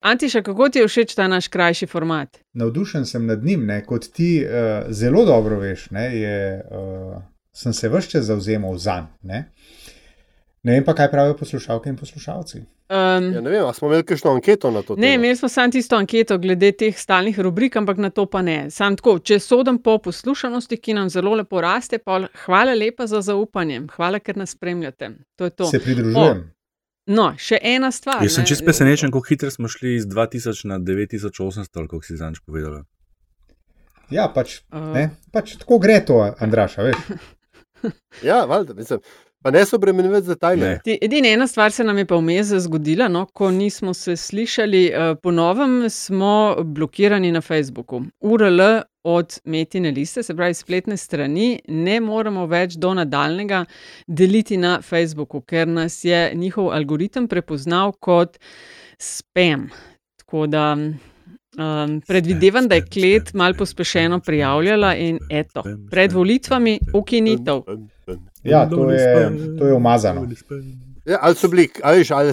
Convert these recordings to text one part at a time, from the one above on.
Antiša, kako ti je všeč ta naš krajši format? Navdušen sem nad njim, ne? kot ti uh, zelo dobro veš. Ne, je, uh, sem se vse čas zauzemal za njega. Ne vem pa, kaj pravijo poslušalke in poslušalci. Um, ja, ne vem, ali smo imeli kakšno anketo na to? Ne, imeli smo samo tisto anketo glede teh stalnih rubrik, ampak na to pa ne. Sam tako, če sodim po poslušanosti, ki nam zelo lepo raste, pa hvala lepa za zaupanje, hvala, ker nas spremljate. To to. Se pridružujem. O, No, še ena stvar. Jaz sem čest presenečen, kako hitro smo šli iz 2000 na 9800, kot si zanj povedal. Ja, pač, uh. pač tako gre to, Andraša, veš. ja, valjda, mislim. Pa ne so bremenili za tajne. Edina ena stvar se nam je pa vmes zgodila, no, ko nismo se slišali. Uh, Ponovem smo blokirani na Facebooku. URL od metine liste, se pravi spletne strani, ne moremo več do nadaljnega deliti na Facebooku, ker nas je njihov algoritem prepoznal kot spam. Tako da um, predvidevam, da je klet malo pospešeno prijavljala in eto, pred volitvami ukinitev. Ja, to je, to je umazano. Ja, ali so bili, ali, ali,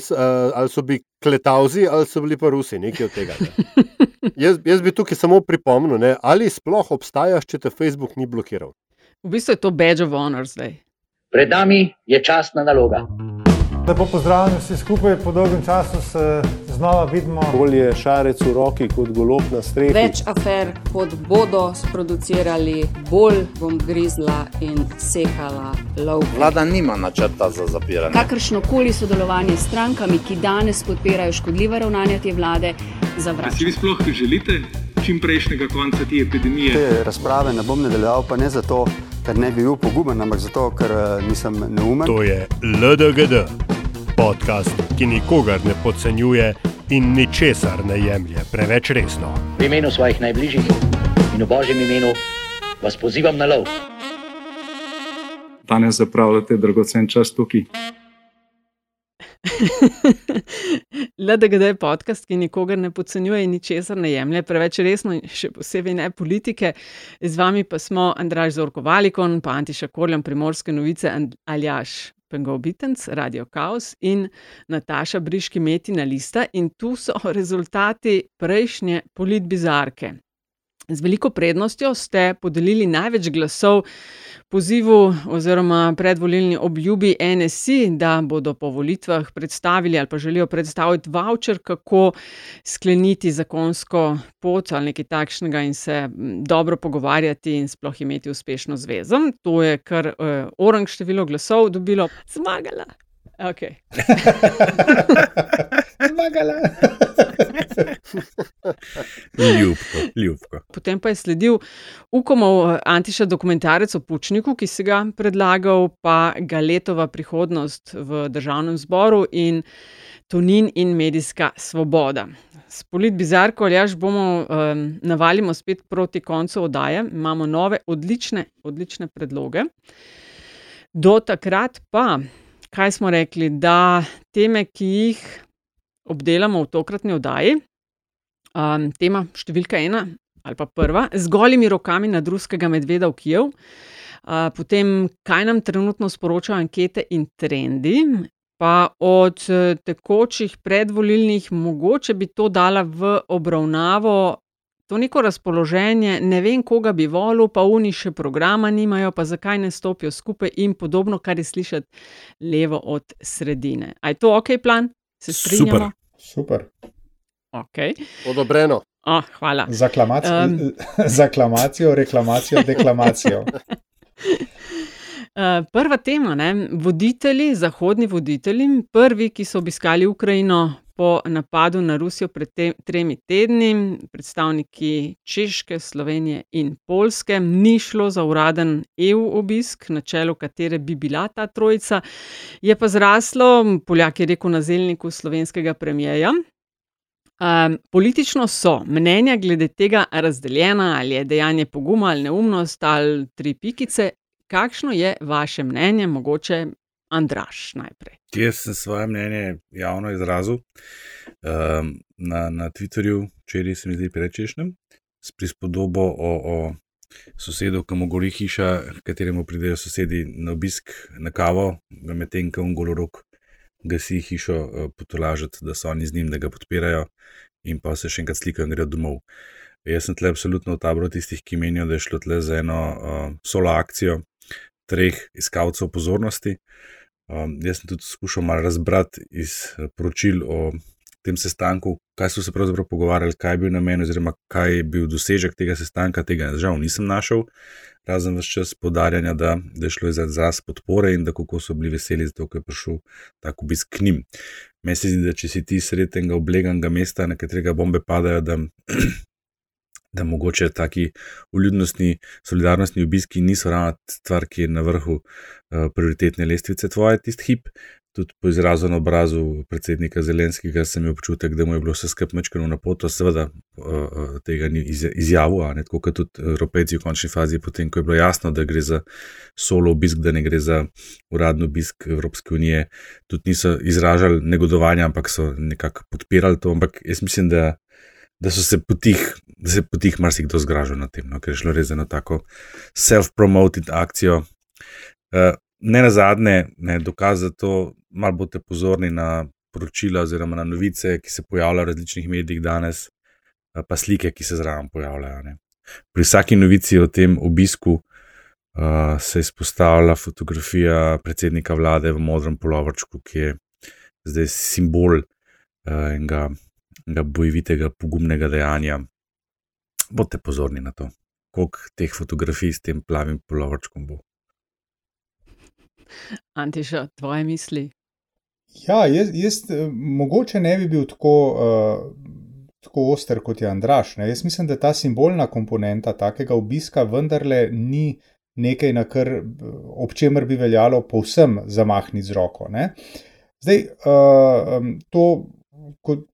ali so bili kletavzi, ali so bili pa rusi, nekaj od tega. Ne. Jaz, jaz bi tukaj samo pripomnil, ne, ali sploh obstajaš, če te Facebook ni blokiral. V bistvu je to badge of honor zdaj. Pred nami je časna naloga. Lepo pozdravljeni vsi skupaj, po dolgem času se znova vidimo. Bolje šarec v roki kot golob na strehi. Več afer, kot bodo sproducirali, bolj bom grizla in sekala lov. Vlada nima načrta za zapiranje. Kakršno koli sodelovanje s strankami, ki danes podpirajo škodljiva ravnanja te vlade, zavračam. Si vi sploh želite čim prejšnjega konca te epidemije? Te razprave ne bom nadaljeval, pa ne zato. Ker ne bi bil poguben, ampak zato, ker nisem neumen. To je LDGD, podcast, ki nikogar ne podcenjuje in ničesar ne jemlje preveč resno. V imenu svojih najbližjih in v božjem imenu vas pozivam na lov. Danes zapravljate dragocen čas tukaj. LDGD je podcast, ki nikogar ne podcenjuje in ničesar ne jemlje preveč resno, še posebej ne politike. Z vami pa smo Andraš Zorko Valikon, pa Antiša Korljam, primorske novice, Aljaš Pengovitenc, Radio Chaos in Nataša Briški Metina Lista. In tu so rezultati prejšnje politbizarke. Z veliko prednostjo ste podelili največ glasov pozivu oziroma predvolilni obljubi NSI, da bodo po volitvah predstavili ali pa želijo predstaviti voucher, kako skleniti zakonsko pot ali nekaj takšnega in se dobro pogovarjati in sploh imeti uspešno zvezo. To je kar uh, orang število glasov dobilo. Zmagala. Okay. Zmagala. Ljubko, ljubko. Potem pa je sledil Ukomov eh, antiša dokumentarec o Pučniku, ki si ga predlagal, pa Galetova prihodnost v državnem zboru in Tonin in medijska svoboda. S politbizarko ali až bomo um, navalimo spet proti koncu oddaje, imamo nove, odlične, odlične predloge. Do takrat pa kaj smo rekli, da teme, ki jih obdelamo v tokratni oddaji, um, tema številka ena ali pa prva, z golimi rokami nad ruskega medveda v Kijev, uh, potem kaj nam trenutno sporočajo ankete in trendi. Pa od tekočih predvolilnih, mogoče bi to dala v obravnavo to neko razpoloženje, ne vem, koga bi volil, pa oni še programa nimajo, pa zakaj ne stopijo skupaj in podobno, kar je slišati levo od sredine. A je to ok, plan? Se strinjamo? Super. Super. Okay. Odobreno. Oh, hvala. Zaklamacijo, um, zaklamacijo, reklamacijo, deklamacijo. Prva tema, ne? voditelji, zahodni voditelji, prvi, ki so obiskali Ukrajino po napadu na Rusijo pred te, tremi tedni, predstavniki Češke, Slovenije in Polske, ni šlo za uraden EU obisk, na čelu katere bi bila ta trojica, je pa zraslo, Poljak je rekel na zelniku slovenskega premijeja. Um, politično so mnenja glede tega razdeljena, ali je dejanje poguma ali neumnost ali tri pikice. Kakšno je vaše mnenje, mogoče Andraš najprej. Jaz sem svoje mnenje javno izrazil um, na, na Twitterju, včeraj se mi zdi prečešnem, s prispodobo o, o sosedu, ki mu gori hiša, kateremu pridejo sosedi na obisk na kavo, medtem ko on golorok gasi hišo uh, potolažiti, da so oni z njim, da ga podpirajo. in pa se še enkrat slikajo in gredo domov. Jaz sem tle absolutno v taboru tistih, ki menijo, da je šlo tle za eno uh, solo akcijo treh iskalcev pozornosti. Um, jaz sem tudi skušal malo razbrati iz poročil o tem sestanku, kaj so se pravzaprav pogovarjali, kaj je bil namen, oziroma kaj je bil dosežek tega sestanka. Tega žal nisem našel, razen vse čas podarjanja, da, da je šlo za izraz podpore in da kako so bili veseli, zato je prišel tako obisk k njim. Meni se zdi, da če si ti sred tega obleganega mesta, na katerega bombe padajo, da, da mogoče taki uljudnostni, solidarnostni obiski niso ravno stvar, ki je na vrhu uh, prioritetne lestvice tvoje, tisti hip. Tudi po izrazu na obrazu predsednika Zelenskega sem imel občutek, da mu je bilo vse skupaj mečkano na poto, seveda uh, tega ni izjavil, ne tako kot tudi Evropejci v končni fazi, potem ko je bilo jasno, da gre za solo obisk, da ne gre za uradno obisk Evropske unije, tudi niso izražali negodovanja, ampak so nekako podpirali to. Ampak jaz mislim, da da so se potih, da se potih marsikdo zgražal na tem, no, ker je šlo res za eno tako self-promoted akcijo. Uh, ne na zadnje, ne dokaz za to, malo boste pozorni na poročila oziroma na novice, ki se pojavljajo v različnih medijih danes, uh, pa slike, ki se zraven pojavljajo. Ne. Pri vsaki novici o tem obisku uh, se izpostavlja fotografija predsednika vlade v modrem polovrčku, ki je zdaj simbol uh, enega bojevitega, pogumnega dejanja. Bodite pozorni na to, koliko teh fotografij s tem plavim polovrčkom bo. Antiša, tvoje misli? Ja, jaz, jaz mogoče ne bi bil tako, uh, tako oster kot je Andraš. Ne? Jaz mislim, da ta simbolna komponenta takega obiska vendarle ni nekaj, na kar ob čemer bi veljalo povsem zamahniti z roko. Ne? Zdaj, uh, to, kot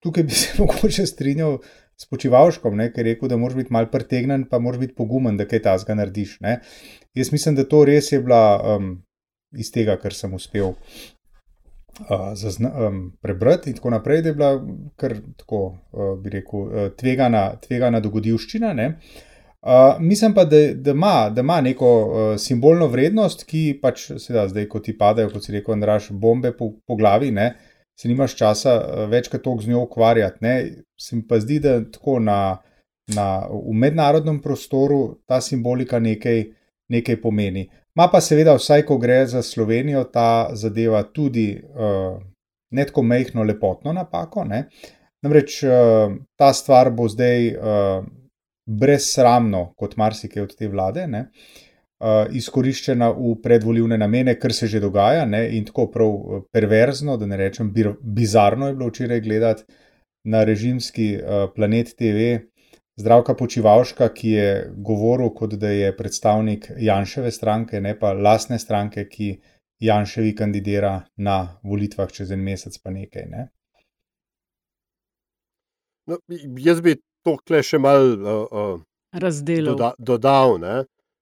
tukaj bi se mogoče strinjal s počivalškom, ker je rekel, da moraš biti mal pretegnen, pa moraš biti pogumen, da kaj tasga narediš. Ne. Jaz mislim, da to res je bila um, iz tega, kar sem uspel uh, zazna, um, prebrati in tako naprej, da je bila kar tako, uh, bi rekel, uh, tvegana, tvegana dogodivščina. Ne. Uh, mislim pa, da, da, ima, da ima neko uh, simbolno vrednost, ki pač sedaj, zdaj, ko ti padajo, kot si rekel, Andraš, bombe po, po glavi, ne, uh, se nimaš časa eh, več kot toliko z njo ukvarjati. Ne? Se mi pa zdi, da tako na, na, v mednarodnem prostoru ta simbolika nekaj, nekaj pomeni. Ma pa seveda, vsaj ko gre za Slovenijo, ta zadeva tudi uh, ne tako mehko lepotno napako. Ne? Namreč uh, ta stvar bo zdaj uh, brezsramno, kot marsikaj od te vlade. Uh, uh, izkoriščena v predvoljivne namene, kar se že dogaja, ne? in tako prav perverzno, da ne rečem bizarno, je bilo včeraj gledati na režimski uh, planet TV. Zdravka Počivalška, ki je govoril, kot da je predstavnik Janševe stranke, ne pa lastne stranke, ki Janševi kandidira na volitvah čez en mesec, pa nekaj. Ne? No, jaz bi to kle še malo uh, uh, razdelil. Doda, dodal. Ne?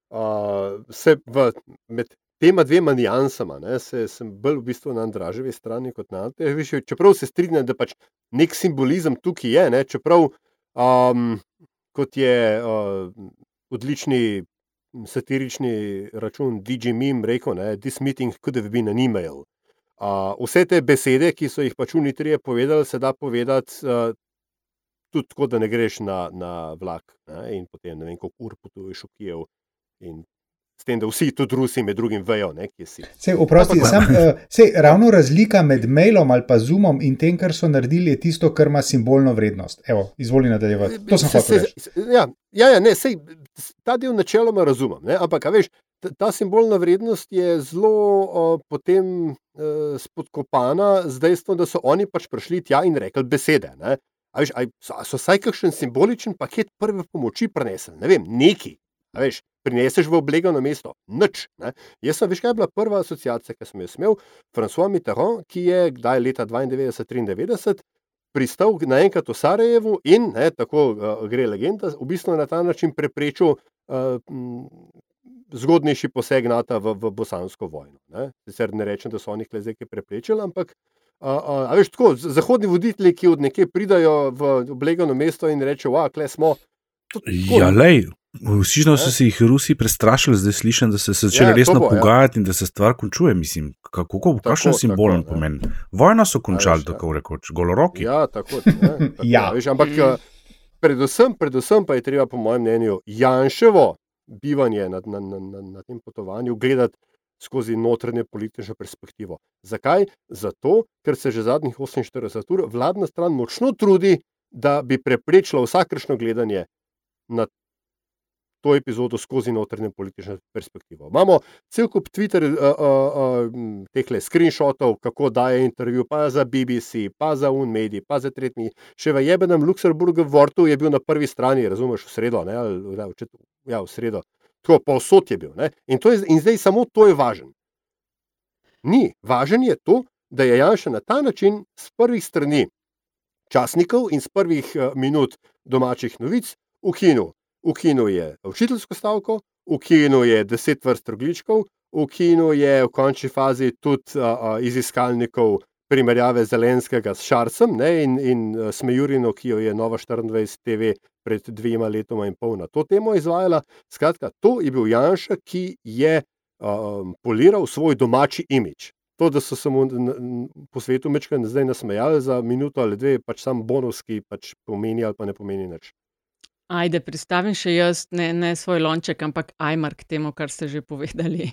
Uh, se v, med tema dvema nijansama, ne, se, sem bolj v bistvu na Andraževi strani kot na Anteževi. Čeprav se strinjam, da pač nek simbolizem tukaj je, ne, čeprav um, kot je uh, odlični satirični račun DJ Mim rekel, da this meeting could have been an email. Uh, vse te besede, ki so jih pač unitrije povedali, se da povedati. Uh, Tudi tako, da ne greš na, na vlak ne, in potem ne vem, kako ur potuješ v Kijev, In s tem, da vsi tudi Rusi med drugim vejo, kje si. Sej, oprosti, sam, uh, sej, ravno razlika med mailom ali pa zoomom in tem, kar so naredili, je tisto, kar ima simbolno vrednost. Evo, izvoli nadaljevati. To sem hotel reči. Ja, ja, ja ne, sej, ta del načeloma razumem, ne, ampak veš. Ta simbolna vrednost je zelo uh, potem uh, spodkopana z dejstvom, da so oni pač prišli tja in rekli besede. Veš, so, so vsaj kakšen simboličen paket prve pomoči prenesli, ne vem, neki. Veš, prineseš v oblegano mesto. Nič. Ne? Jaz sem, veš, kaj je bila prva asociacija, ki sem jo imel, François Mitterrand, ki je kdaj leta 92-93 pristal naenkrat v Sarajevu in ne, tako uh, gre legenda, v bistvu na ta način preprečil uh, zgodnejši poseg NATO v, v bosansko vojno. Ne? Sicer ne rečem, da so oni klezeke preprečili, ampak. Uh, uh, veš, tako, zahodni voditelji, ki od nekje pridajo v oblegano mesto in rečejo, da smo. Ja, lej, Vsi no, so se jih Rusi prestrašili, zdaj slišim, da se so začeli ja, resno bo, pogajati ja. in da se stvar končuje. Mislim, kako, kakšen simbolen tako, pomen. Ja. Vojno so končali, tako rekoč, goloroki. Ja, tako. Ne, tako ja. Veš, ampak mm. predvsem, predvsem pa je treba, po mojem mnenju, Janševo bivanje na, na, na, na, na tem potovanju gledati skozi notranje politično perspektivo. Zakaj? Zato, ker se že zadnjih 48 ur vladna stran močno trudi, da bi preprečila vsakršno gledanje na to epizodo skozi notranje politično perspektivo. Imamo cel kup Twitter, uh, uh, uh, teh screenshotov, kako daje intervju, pa za BBC, pa za Unmedi, pa za tretji. Še v jebenem Luksemburgu, v Vortu je bil na prvi strani, razumeš, v sredo, ne, ali, ja, v sredo. Tako pa vsot je bil. In, je, in zdaj samo to je važno. Ni. Važen je to, da je Janša na ta način z prvih strani časnikov in z prvih uh, minut domačih novic ukinil. Ukinil je učiteljsko stavko, ukinil je deset vrst rogličkov, ukinil je v končni fazi tudi uh, uh, iz iskalnikov primerjave Zelenskega s Šarcem ne, in, in Smejurino, ki jo je Nova 24 TV pred dvema letoma in pol na to temo izvajala. Skratka, to je bil Janša, ki je um, poliral svoj domači imič. To, da so se mu po svetu mečkaj zdaj nasmejali za minuto ali dve, pač sam bonus, ki pač pomeni ali pa ne pomeni nič. Ajde, predstavim še jaz, ne, ne svoj lonček, ampak ajmar k temu, kar ste že povedali.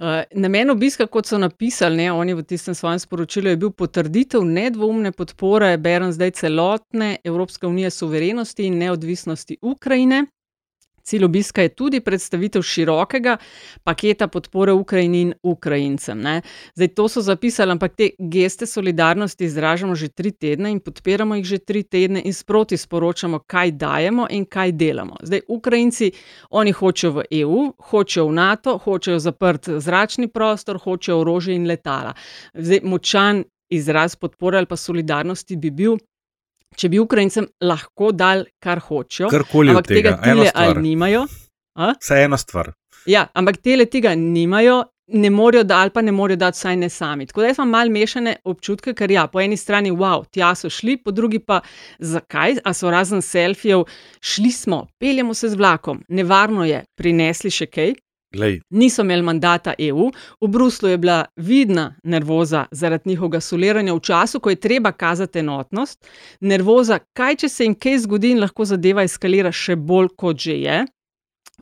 Uh, namen obiska, kot so napisali, ne, oni v tistem svojem sporočilu, je bil potrditev nedvoumne podpore, berem zdaj celotne Evropske unije, suverenosti in neodvisnosti Ukrajine. Cilj obiska je tudi predstavitev širokega paketa podpore Ukrajini in Ukrajincem. Ne. Zdaj, to so zapisali, ampak te geste solidarnosti izražamo že tri tedne in podpiramo jih že tri tedne in sproti sporočamo, kaj dajemo in kaj delamo. Zdaj, Ukrajinci, oni hočejo v EU, hočejo v NATO, hočejo zaprt zračni prostor, hočejo orožje in letala. Zdaj, močan izraz podpore ali pa solidarnosti bi bil, če bi Ukrajincem lahko dal, kar hočejo, karkoli od tega, tega ali nimajo. Vse ena stvar. Ja, ampak tele tega nimajo, ne morejo dati, ali pa ne morejo dati, vsaj ne sami. Tako da jaz imam mal mešane občutke, ker ja, po eni strani, wow, tja so šli, po drugi pa, zakaj, a so razen selfijev, šli smo, peljemo se z vlakom, nevarno je, prinesli še kaj. Glej. Niso imeli mandata EU, v Bruslu je bila vidna nervoza zaradi njihovega soliranja v času, ko je treba kazati enotnost, nervoza, kaj če se jim kaj zgodi in lahko zadeva eskalira še bolj, kot že je.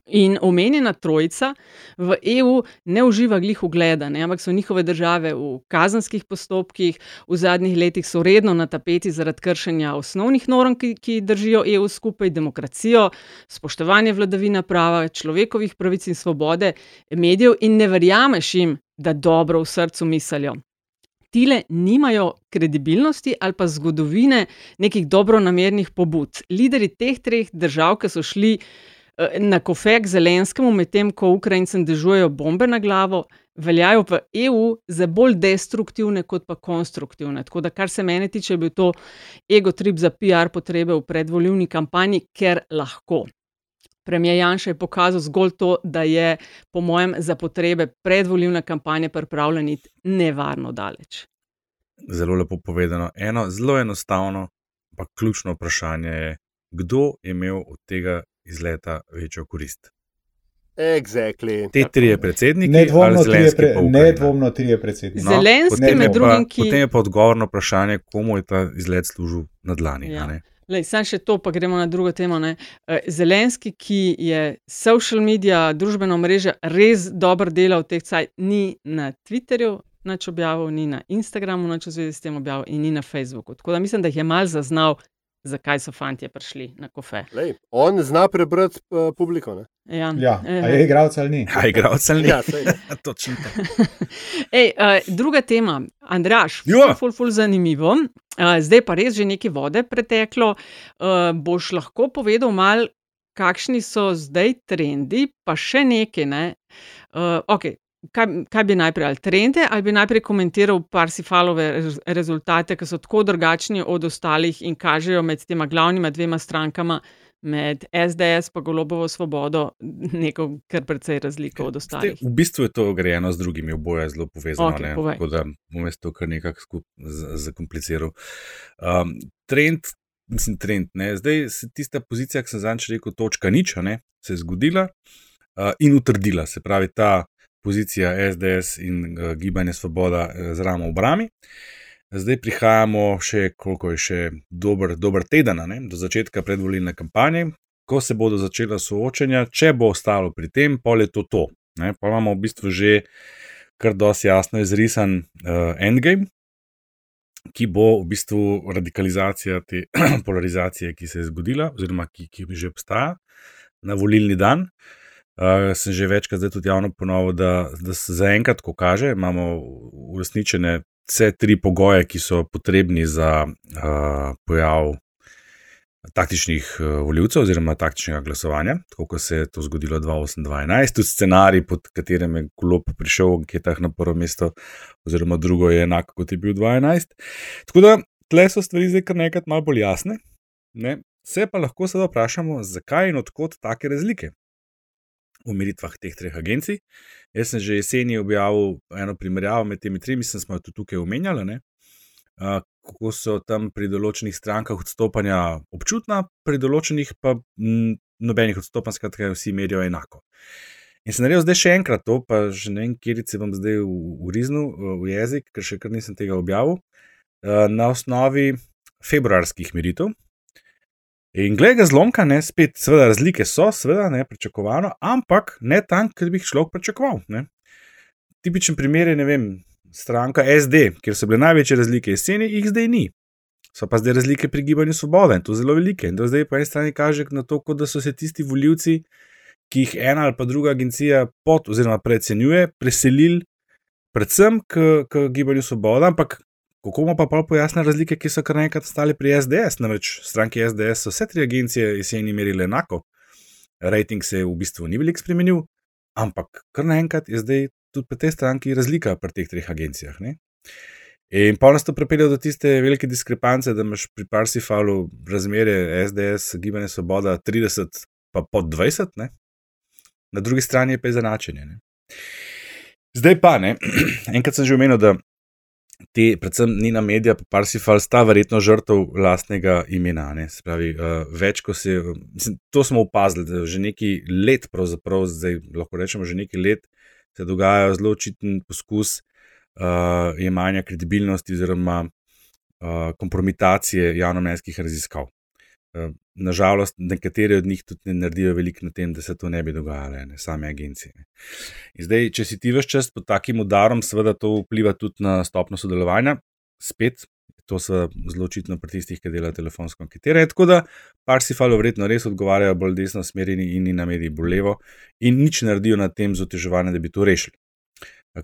In omenjena trojica v EU ne uživa glih ugleda, ne, ampak so njihove države v kazenskih postopkih, v zadnjih letih so redno na tapeti zaradi kršenja osnovnih norm, ki, ki držijo EU skupaj, demokracijo, spoštovanje vladavine prava, človekovih pravic in svobode medijev, in ne verjameš jim, da dobro v srcu mislijo. Tile nimajo kredibilnosti ali pa zgodovine nekih dobronamernih pobud. Lideri teh treh držav, ki so šli Eh, na kofek Zelenskemu, medtem ko Ukrajincem dežujejo bombe na glavo, veljajo v EU za bolj destruktivne kot pa konstruktivne. Tako da, kar se mene tiče, je bil to ego trip za PR potrebe v predvoljivni kampanji, ker lahko. Premijer Janša je pokazal zgolj to, da je, po mojem, za potrebe predvoljivne kampanje pripravljen iti nevarno daleč. Zelo lepo povedano. Eno zelo enostavno, pa ključno vprašanje je, kdo je imel od tega izleta večjo korist. Exactly. Te tri predsednike, nedvomno tri, pre, nedvomno tri predsednike. No, Zelenski med drugim, ki. Potem je pa odgovorno vprašanje, komu je ta izlet služil na dlani. Ja. Sam še to, pa gremo na drugo temo. Ne. Eh, Zelenski, ki je social media, družbeno mrežo res dobro delal v teh cajt, ni na Twitterju, nič objavil, ni na Instagramu, nič v zvezi s tem objavil in ni na Facebooku. Tako da mislim, da jih je mal zaznal zakaj so fanti prišli na kofe. Lej, on zna prebrati uh, publiko. Ne? Ja, ja. A je igralec ali ni? A je igralec ali ni? Ja, točno. Ej, uh, druga tema, Andraš, ful, ful, ful, zanimivo. Uh, zdaj pa res že nekaj vode preteklo. Uh, boš lahko povedal mal, kakšni so zdaj trendi, pa še nekaj. Ne? Uh, okay, kaj, kaj bi najprej, ali trende, ali bi najprej komentiral Parsifalove rezultate, ki so tako drugačni od ostalih in kažejo med tema glavnima dvema strankama, med SDS in Golobovo svobodo, neko kar precej razliko od ostalih. V bistvu je to grejeno z drugimi, oboje zelo povezano. Okay, tako da bom jaz to kar nekako zakompliciral. Um, trend mislim, trend. Ne. Zdaj se tista pozicija, ki sem zanj rekel, točka nič, ne, se je zgodila uh, in utrdila. Se pravi, ta pozicija SDS in uh, gibanje Svoboda uh, z ramo v brami. Zdaj prihajamo še, koliko je še dober, dober teden, ne, do začetka predvolilne kampanje, ko se bodo začela soočenja, če bo ostalo pri tem, pol je to to. Ne, pa imamo v bistvu že kar dosti jasno izrisan uh, endgame, ki bo v bistvu radikalizacija te polarizacije, ki se je zgodila, oziroma ki, ki že obstaja na volilni dan. Uh, sem že večkrat zdaj tudi javno ponovil, da, da se zaenkrat, ko kaže, imamo uresničene vse tri pogoje, ki so potrebni za uh, pojav taktičnih uh, voljivcev oziroma taktičnega glasovanja, tako kot se je to zgodilo 2008-2011, tudi scenarij, pod katerim je Klop prišel v anketah na prvo mesto, oziroma drugo je enako kot je bil 2011. Tako da tle so stvari zdaj kar nekaj malo bolj jasne. Ne? Se pa lahko sedaj vprašamo, zakaj in odkot take razlike v meritvah teh treh agencij. Jaz sem že jeseni objavil eno primerjavo med temi tremi, mislim, smo jo tudi tukaj omenjali kako so tam pri določenih strankah odstopanja občutna, pri določenih pa m, nobenih odstopanj, skratka, vsi merijo enako. In sem naredil zdaj še enkrat to, pa že ne vem, kje se bom zdaj uriznil v jezik, ker še kar nisem tega objavil, na osnovi februarskih meritev. In glede ga zlomka, ne spet, seveda, razlike so, seveda, ne pričakovano, ampak ne tam, kjer bi jih človek pričakoval. Ne. Tipičen primer je, ne vem, stranka SD, kjer so bile največje razlike jeseni, jih zdaj ni. So pa zdaj razlike pri gibanju svobode in to zelo velike. In to zdaj po eni strani kaže na to, da so se tisti voljivci, ki jih ena ali pa druga agencija pod oziroma precenjuje, preselili predvsem k, k gibanju svobode, ampak kako bomo pa pojasnili razlike, ki so kar naenkrat stale pri SDS. Namreč stranki SDS so vse tri agencije jeseni merile enako. Rating se v bistvu ni veliko spremenil, ampak kar naenkrat je zdaj tudi pri tej stranki razlika pri teh treh agencijah. Ne? In pa nas to pripelje do tiste velike diskrepance, da imaš pri Parsifalu razmere SDS, Gibanje Svoboda 30, pa pod 20, ne? na drugi strani je pa izenačenje. Ne? Zdaj pa ne, enkrat sem že omenil, da te, predvsem Nina Media, pa Parsifal, sta verjetno žrtev vlastnega imena. Ne? Spravi, uh, več kot se, mislim, to smo opazili, da že nekaj let, pravzaprav zdaj lahko rečemo že nekaj let, se dogaja zelo očiten poskus uh, jemanja kredibilnosti oziroma uh, kompromitacije javnomnenjskih raziskav. Uh, nažalost, nekateri od njih tudi ne naredijo veliko na tem, da se to ne bi dogajalo, ne same agencije. Zdaj, če si ti veš čas pod takim udarom, seveda to vpliva tudi na stopno sodelovanja. Spet, to so zelo očitno pri tistih, ki delajo telefonsko anketiranje. Tako da Parsifalo verjetno res odgovarjajo bolj desno smerjeni in na mediji bolj levo in nič naredijo na tem z oteževanjem, da bi to rešili.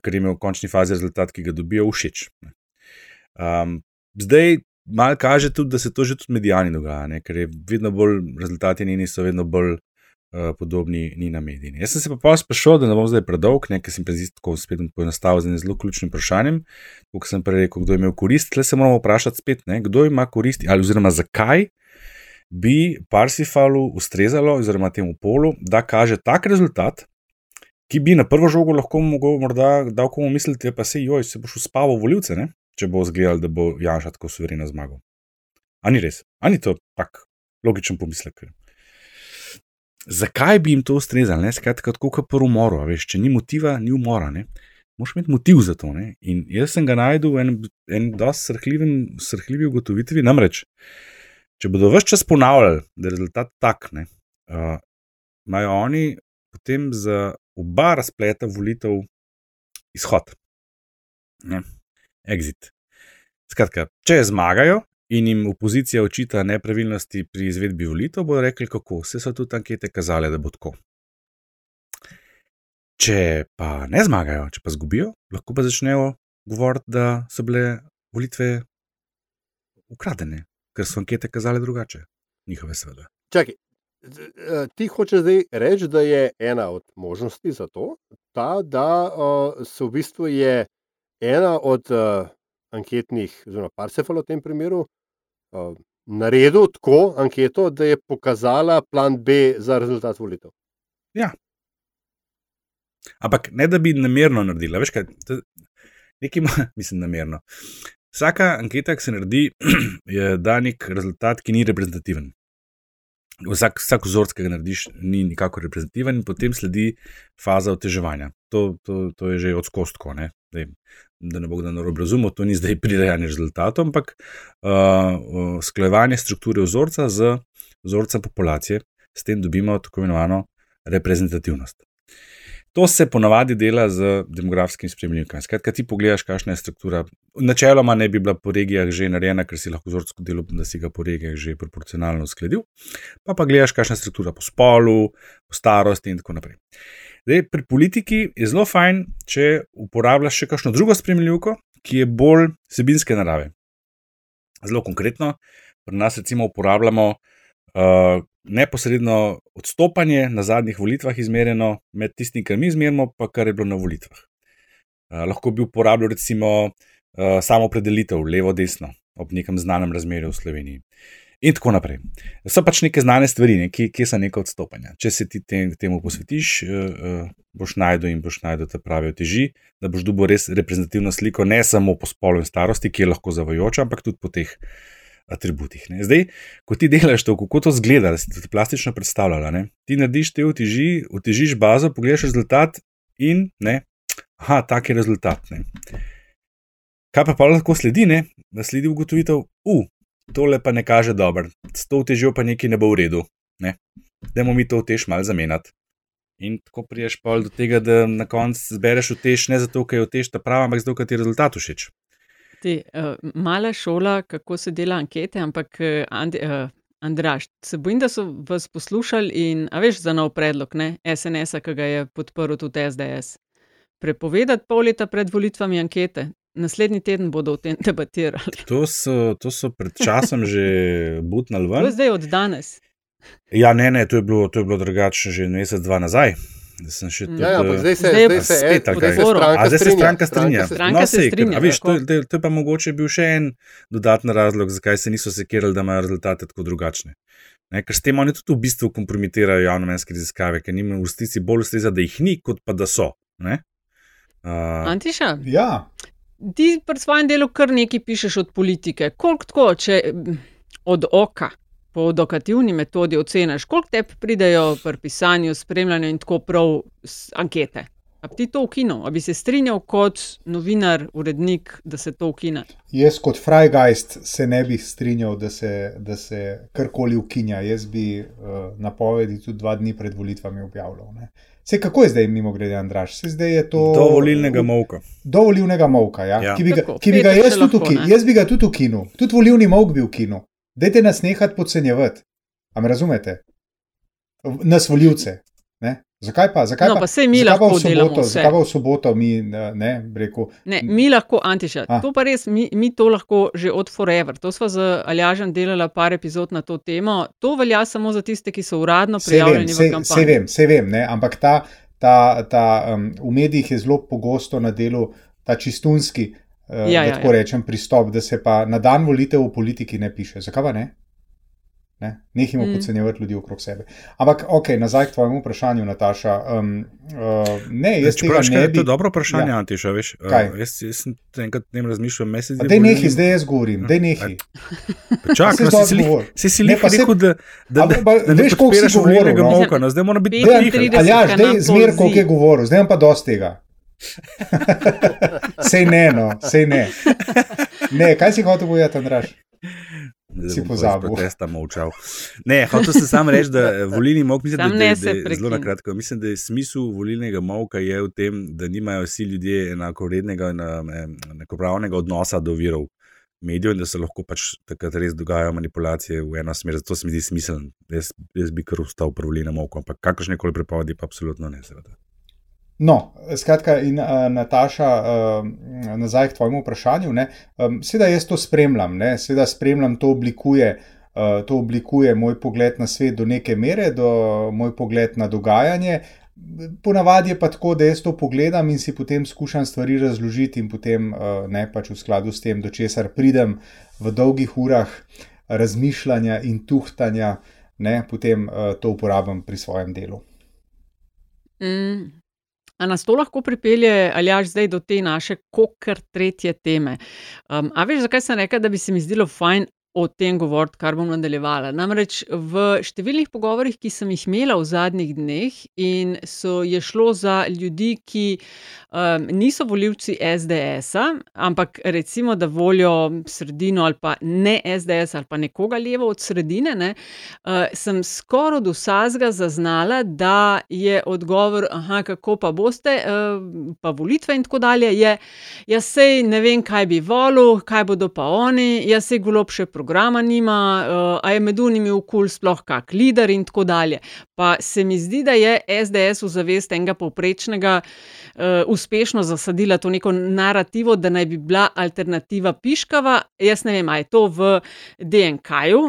Ker jim je v končni fazi rezultat, ki ga dobijo, všeč. Um, zdaj, malo kaže tudi, da se to že tudi medijani dogaja, ne? ker je vedno bolj rezultati njeni so vedno bolj uh, podobni ni na mediji. Jaz sem se pa pa sprašal, da ne bom zdaj predolg, ker sem prej tako spet poenostavil z enim zelo ključnim vprašanjem. Kot sem prej rekel, kdo je imel korist, tle se moramo vprašati spet, ne? kdo ima koristi ali oziroma zakaj. Bi Parsifalu ustrezalo, oziroma temu polu, da kaže tak rezultat, ki bi na prvo žogo lahko mogel, morda, da komu mislite, pa se joj, se boš uspal v voljivce, ne? Če bo zgledal, da bo Janša tako suvereno zmagal. Ani res, ani to tak logičen pomislek zakaj bi jim to ustrezalo, skratka, tako kot pri umoru, veš, če ni motiva, ni umora. Ne? Moš imeti motiv za to. Ne? In jaz sem ga najdel v enem en dosti srhljivi ugotovitvi. Namreč, če bodo vse čas ponavljali, da je rezultat tak, ne, uh, imajo oni potem za oba razpleta volitev izhod, ne? Exit. Skratka, če zmagajo, in jim opozicija očita nepravilnosti pri izvedbi volitev, bodo rekli, kako vse so tudi ankete kazale, da bo tako. Če pa ne zmagajo, če pa zgubijo, lahko pa začnejo govoriti, da so bile volitve ukradene, ker so ankete kazale drugače, njihove seveda. Čakaj, e, ti hočeš zdaj reči, da je ena od možnosti za to, ta, da uh, se v bistvu je ena od uh, anketnih, oziroma Parsefal v tem primeru, naredil tako anketo, da je pokazala plan B za rezultat volitev. Ja. Ampak ne da bi namerno naredila, veš kaj, nekaj, mislim, namerno. Vsaka anketa, ki se naredi, je da nek rezultat, ki ni reprezentativen. Vsak, vsak vzorec, ki ga narediš, ni nikakor reprezentativen, in potem sledi faza oteževanja. To, to, to je že odskostko. Ne? Dej, da ne bo kdo narobe razumel, to ni zdaj prirejanje rezultatov, ampak uh, sklajevanje strukture vzorca z vzorcem populacije, s tem dobimo tako imenovano reprezentativnost. To se ponavadi dela z demografskim spremljanjem. Skratka, ti pogledaš, kakšna je struktura. Načeloma ne bi bila po regijah že narejena, ker si lahko vzorsko delo, da si ga po regijah že proporcionalno uskladil, pa pa gledaš, kakšna je struktura po spolu, po starosti in tako naprej. Zdaj, pri politiki je zelo fajn, če uporabljaš še kakšno drugo spremljivko, ki je bolj sebinske narave. Zelo konkretno, pri nas recimo uporabljamo uh, neposredno odstopanje na zadnjih volitvah, izmerjeno med tistim, kar mi izmerimo, pa kar je bilo na volitvah. Uh, lahko bi uporabljal recimo uh, samo predelitev levo-desno ob nekem znanem razmerju v Sloveniji. In tako naprej. So pač neke znane stvari, ne, ki, ki so neka odstopanja. Če se ti tem, temu posvetiš, uh, boš najdel in boš najdel te prave teži, da boš dobil res reprezentativno sliko, ne samo po spolu in starosti, ki je lahko zavajoča, ampak tudi po teh atributih. Ne. Zdaj, ko ti delaš to, kako to zgleda, da si ti plastično predstavljala, ti narediš te oteži, otežiš bazo, pogledaš rezultat in ne, aha, tak je rezultat. Ne. Kaj pa, pa lahko sledi, ne? da sledi ugotovitev, uh, tole pa ne kaže dobro, s to težjo pa nekaj ne bo v redu. Ne? Dajmo mi to tež malo zamenjati. In tako priješ pa do tega, da na koncu zbereš tež ne zato, ker je tež ta prava, ampak zato, ker ti je rezultat všeč. Ti, uh, mala šola, kako se dela ankete, ampak uh, Andi, uh, Andraš, se bojim, da so vas poslušali in, a veš, za nov predlog, ne, SNS-a, ki ga je podprl tudi SDS. Prepovedati pol leta pred volitvami ankete, naslednji teden bodo o tem debatirali. To so, to so pred časom že butnali ven. To je zdaj od danes. Ja, ne, ne, to je bilo, to je bilo drugače že mesec, dva nazaj. Sem še tudi, Ja, ja, zdaj se- Zdaj je zdaj se spet tako. zdaj se stranka A zdaj se strinja, stranka strinja. se Stranka se sej, strinja, a veš, to, to, to je pa mogoče bil še en dodatni razlog, zakaj se niso sekirali, da imajo rezultate tako drugačne. Ne, ker s tem oni tudi v bistvu kompromitirajo javnomenske raziskave, ker njim v resnici bolj ustreza, da jih ni, kot pa da so. Ne? Uh, Antiša, Ja, ti pri svojem delu kar nekaj pišeš od politike. Koliko tako, če od oka, po edukativni metodi oceniš, koliko te pridejo pri pisanju, spremljanju in tako prav s ankete? A ti to ukinil, a bi se strinjal kot novinar, urednik, da se to ukine? jaz kot Freigeist se ne bi strinjal, da se, da se karkoli ukinja. Jaz bi uh, napovedi tudi dva dni pred volitvami objavljal. Ne. Se kako je zdaj, mimo grede, Andraš? Se zdaj je to. do volilnega molka. Do volilnega molka, ja. Ja. Ki, bi ga, Tako, ki bi ga jaz tudi lahko? Jaz bi ga tudi ukinil, tudi volilni molk bi ukinil. Dajte nas nehati podcenjevati. A me razumete? Nas voljivce. Zakaj pa? Zakaj No, pa, pa saj mi lahko v soboto, vse. zakaj pa v soboto mi ne rekel? Ne, mi lahko, Antiša, A. to pa res, mi, mi to lahko že od Forever. To smo z Aljažem delali par epizod na to temo. To velja samo za tiste, ki so uradno Sej vem, prijavljeni v sej, kampanji. sej vem, sej vem, ne? ampak ta, ta, ta um, v medijih je zelo pogosto na delu ta čistunski, uh, Ja, da ja, tako ja. rečem, pristop, da se pa na dan volitev v politiki ne piše. Zakaj pa ne? Ne? Nehimo Mm. podcenjevati ljudi okrog sebe. Ampak, ok, nazaj k tvojemu vprašanju, Nataša. Um, uh, ne, jaz Čeprav, tega veš, ne kaj, bi. To je dobro vprašanje, Ja. Antiša. Veš, uh, Kaj? jaz, jaz sem enkrat tem razmišljal, mesec Dej nehi, zdaj jaz govorim, dej nehi. Čakaj, no, si si lih- odgovor. si si Ne, lih rekel, da, da, da, da ne veš, koliko si govoril, no? molka. No, zdaj mora biti. 35 Aljaš, dej zmer, koliko je govoril, zdaj pa dosti tega. sej ne, no, sej ne. Ne, kaj si hotel povedati, Andraš? Si pozabil. Protesta molčal. Ne, hotel sem samo reči, da volilni molk, mislim, Sam da, da, da, da zelo na kratko. Mislim, da je smisel volilnega molka je v tem, da nimajo vsi ljudje enakovrednega in enakopravnega odnosa do virov medijev in da se lahko pač takrat res dogajajo manipulacije v eno smer. Zato se mi zdi smiseln. Jaz, jaz bi kar ustal pri volilnem molku, ampak kakršne koli prepovedi pa absolutno ne. Seveda. No, skratka, in uh, Nataša, uh, nazaj k tvojemu vprašanju. ne, Um, Seveda jaz to spremljam, ne, seveda spremljam, to oblikuje, uh, to oblikuje moj pogled na svet do neke mere, do moj pogled na dogajanje. Ponavadi je pa tako, da jaz to pogledam in si potem skušam stvari razložiti, in potem uh, ne pač v skladu s tem, do česar pridem v dolgih urah razmišljanja in tuhtanja, ne, potem uh, to uporabljam pri svojem delu. Mm. A nas to lahko pripelje, ali až zdaj do te naše kokr tretje teme? Um, a veš, zakaj sem rekel, da bi se mi zdelo fajn o tem govoriti, kar bom nadaljevala. Namreč v številnih pogovorih, ki sem jih imela v zadnjih dneh, in so je šlo za ljudi, ki um, niso volivci SDS-a, ampak recimo, da volijo sredino ali pa ne SDS ali pa nekoga levo od sredine, ne, uh, sem skoraj od vsega zaznala, da je odgovor, aha, kako pa boste, uh, pa volitve in tako dalje, je, jaz sej ne vem, kaj bi volil, kaj bodo pa oni, jaz sej golob še programa nima, uh, a je med unimi v kul sploh kak lider in tako dalje. Pa se mi zdi, da je SDS v zavest enega povprečnega uh, uspešno zasadila to neko narativo, da naj bi bila alternativa piškava. Jaz ne vem, ali je to v DNK-ju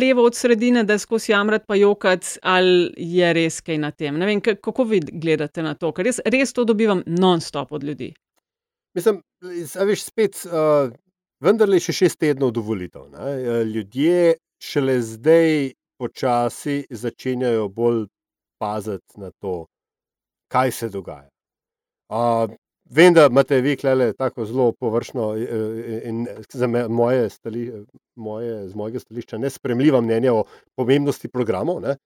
levo od sredine, da skozi jamrat pa jokat, ali je res kaj na tem. Ne vem, kako vi gledate na to, ker res, res to dobivam non-stop od ljudi. Mislim, da je spet. Uh vendar le še šest tednov do volitev. Ne? Ljudje šele zdaj počasi začenjajo bolj paziti na to, kaj se dogaja. Uh, vem, da imate vi klele tako zelo površno in za me, moje, stali, moje, z mojega stališča nespremljiva mnenja o pomembnosti programov, uh,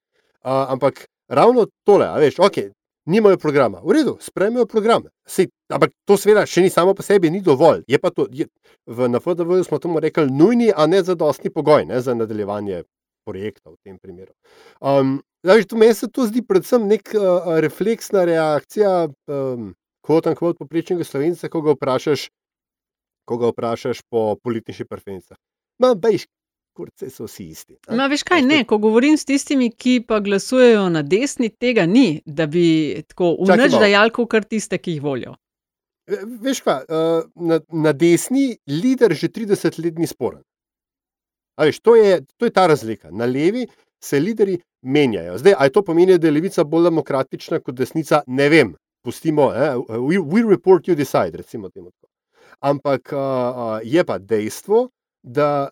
ampak ravno tole, a veš, ok, nimajo programa. V redu, sprejmejo program. Sej, ampak to seveda še ni samo po sebi, ni dovolj. Je pa to, je, v NFDV smo temu rekli nujni, a ne zadostni pogoj ne, za nadaljevanje projekta v tem primeru. Um, zdaj, tu meni se to zdi predvsem nek uh, refleksna reakcija, um, kot in kot poprečnega slovenca, ko ga vprašaš, ko ga vprašaš po političnih preferencah. Ma, bejš, kurce so vsi isti. No, veš kaj, ne, ko govorim s tistimi, ki pa glasujejo na desni, tega ni, da bi tako unač dajal, kot tiste, ki jih volijo. Veš kaj, na, na desni lider že 30 let ni sporen. Veš, to, je, to je ta razlika. Na levi se lideri menjajo. Zdaj, ali to pomeni, da je levica bolj demokratična kot desnica, ne vem. Pustimo, eh? we, we report you decide, recimo temu. Ampak uh, je pa dejstvo, da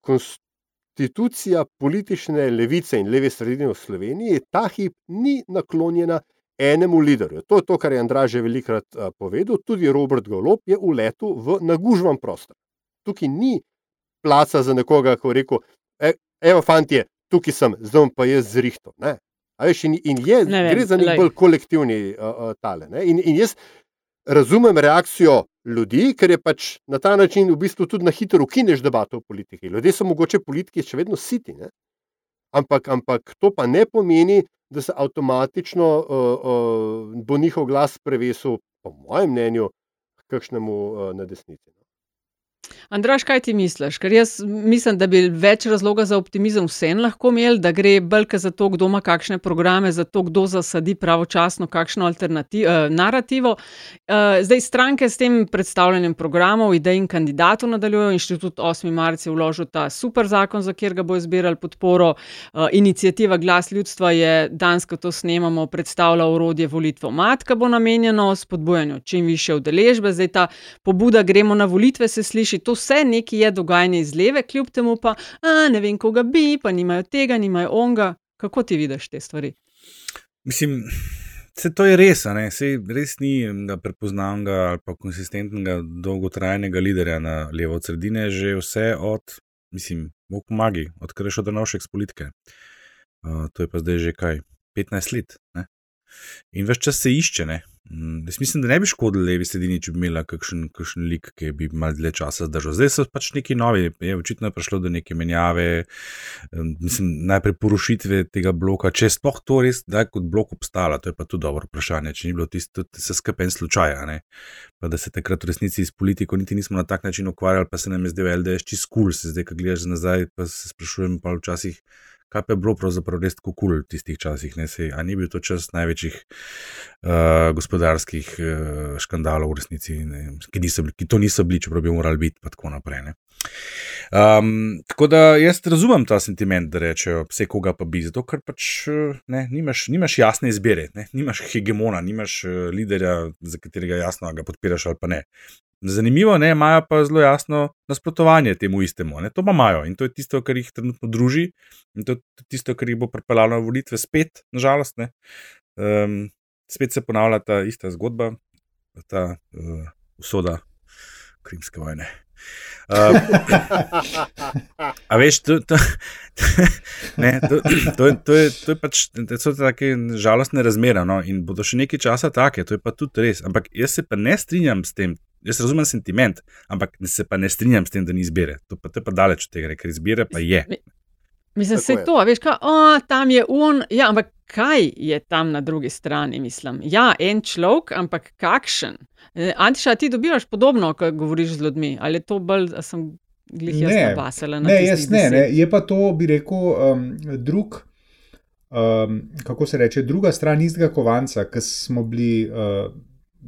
konstitucija politične levice in leve sredine v Sloveniji ta hip ni naklonjena enemu liderju. To je to, kar je Andrej že velikrat povedal, tudi Robert Golop je v letu v nagužvan prostor. Tukaj ni placa za nekoga, ki je rekel: e, Evo, fantje, tukaj sem, zdaj pa jaz zrihto. Veš, in, in je, ne vem, gre za nek bolj kolektivni uh, uh, tale. In, in jaz razumem reakcijo ljudi, ker je pač na ta način v bistvu tudi na hitro ukineš debato o politiki. Ljudje so mogoče politiki še vedno siti. Ampak, ampak to pa ne pomeni, da se avtomatično uh, uh, bo njihov glas prevesil, po mojem mnenju, kakšnemu uh, na desnici. Andraš, kaj ti misliš? Ker jaz mislim, da bi več razloga za optimizem vsem lahko imeli, da gre bolj za to, kdo ima kakšne programe, za to, kdo zasadi pravočasno kakšno eh, narativo. Eh, zdaj stranke s tem predstavljanjem programov, idej in kandidatov nadaljujejo. Inštitut 8. marca je vložil ta super zakon, za kjer ga bo izbirali podporo. Eh, inicijativa Glas ljudstva je danes, ko to snemamo, predstavlja urodje volitvo matka, bo namenjeno spodbujanju čim više udeležbe. Zdaj ta pobuda, gremo na volitve, se sliši to vse nekaj je dogajanje iz leve, kljub temu pa ne vem, koga bi, pa nimajo tega, nimajo onga. Kako ti vidiš te stvari? Mislim, se to je res, se res ni prepoznavnega ali pa konsistentnega, dolgotrajnega liderja na levo od sredine, že vse od, mislim, bog pomagi, odkar je šel Danovšek z politike. Uh, to je pa zdaj že kaj, 15 let. Ne? In več čas se išče, ne? Mm, jaz mislim, da ne bi škodili levi sredini, če bi imela kakšen, kakšen lik, ki bi malo dlje časa zdržal. Zdaj so pač neki novi, je očitno prišlo do neke menjave, mislim, najprej porušitve tega bloka, če je sploh to res, da je kot blok obstala, to je pa tudi dobro vprašanje, če ni bilo tisto, se skrpen slučaja, ne? pa da se takrat v resnici s politiko niti nismo na tak način ukvarjali, pa se nam je zdel LDS čist kul, cool. se zdaj, ko gledaš nazaj, pa se sprašujem pa včasih kaj pa je bilo pravzaprav res tako kul cool v tistih časih. Ali ni bil to čas največjih uh, gospodarskih uh, škandalov v resnici, ne, ki, niso, ki to niso bili, čeprav bi morali biti, pa tako naprej. Um, tako da jaz razumem ta sentiment, da rečejo, vse koga pa bi, zato ker pač ne, nimaš, nimaš jasne izbire, ne, nimaš hegemona, nimaš uh, liderja, za katerega jasno ga podpiraš ali pa ne. Zanimivo, ne, imajo pa zelo jasno nasprotovanje temu istemu. Ne, to pa imajo in to je tisto, kar jih trenutno druži in to je tisto, kar jih bo pripeljalo na volitve spet, nažalost. Um, spet se ponavlja ta ista zgodba, ta uh, usoda krimske vojne. Uh, a veš, to, to, ne, to, to, to, je, to je pač to so take žalostne razmere no? in bodo še nekaj časa take, to je pa tudi res. Ampak jaz se pa ne strinjam s tem, jaz razumem sentiment, ampak se pa ne strinjam s tem, da ni izbire. To pa, to pa daleč od tega, ker izbire pa je. Mislim, da je to, veš, kaj, o, tam je un, ja, ampak kaj je tam na drugi strani, mislim. Ja, en človek, ampak kakšen. E, Antiša, ti dobivaš podobno, ko govoriš z ljudmi, ali je to bolj, sem glih jaz nabasala na ne, jaz ne, ne, je pa to, bi rekel, um, drug, um, kako se reče, druga stran istega kovanca, ki smo bili. Uh,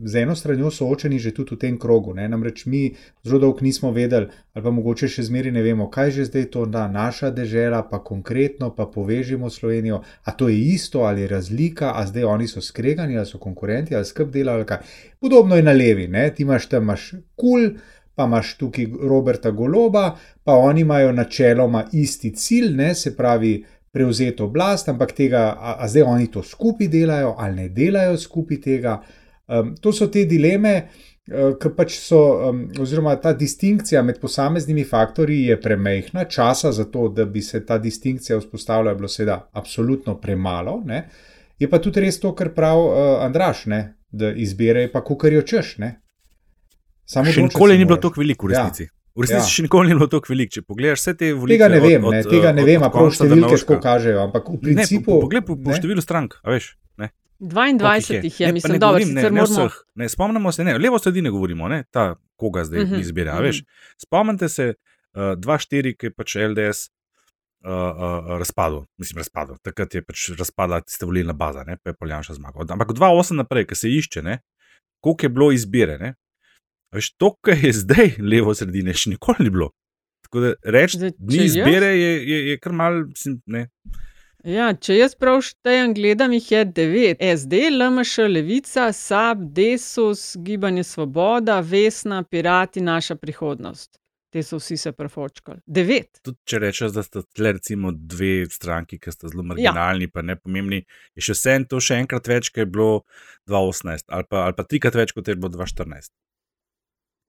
z eno stranjo soočeni že tudi v tem krogu. Ne? Namreč mi zelo dolgo nismo vedeli, ali pa mogoče še zmeri ne vemo, kaj že zdaj to da naša država, pa konkretno, pa povežimo Slovenijo. A to je isto ali je razlika, a zdaj oni so skregani ali so konkurenti ali skrb delajo. Podobno je na levi, ne? ti imaš tam kul. Cool, Pa imaš tukaj Roberta Goloba, pa oni imajo načeloma isti cilj, ne, se pravi, prevzeti oblast, ampak tega, a, a zdaj oni to skupaj delajo ali ne delajo skupaj tega. Um, to so te dileme, uh, ki pač so, um, oziroma ta distinkcija med posameznimi faktorji je premehna, časa za to, da bi se ta distinkcija vzpostavila, je bilo seveda absolutno premalo. Ne? Je pa tudi res to, kar pravi uh, Andraš, ne? da izbire pa kukar jo češ. Ne? Samo še nikoli ni bilo tako veliko v resnici. Ja. V resnici ja. še nikoli ni bilo tako veliko. Če pogledaš vse te volitve, tega ne vem, od, ne, tega ne od, vem, prav številke tako kažejo, ampak v principu. Ne, po, poglej po, po številu strank, veš. Ne? 22 jih je, mislim, da je vse moramo. Ne, spomnimo se, ne, levo sredine govorimo, ne, ta, koga zdaj uh -huh. izbira. Uh -huh. Spomnite se, 2-4, uh, ki je pač LDS uh, uh, razpadel, mislim, razpadel. Takrat je pač razpadla tista volilna baza, ne, pa je Poljanša zmagal. Ampak 2-8 naprej, ki se išče, ne, koliko je bilo izbire. Ne, veš, to, kar je zdaj levo sredine, še nikoli ni bilo. Tako da reči, da ni izbire, je, je, je kar mal, mislim, ne. Ja, če jaz prav štejem, gledam jih je devet. SD, LMŠ, Levica, SAB, Desus, Gibanje Svoboda, Vesna, Pirati, naša prihodnost. Te so vsi se prefočkali. Devet. Tudi če rečeš, da sta tle recimo dve stranki, ki sta zelo marginalni, ja. pa ne pomembni, je še vse to še enkrat več, kot je bilo 2018, ali pa, ali pa trikrat več, kot je bilo 2014.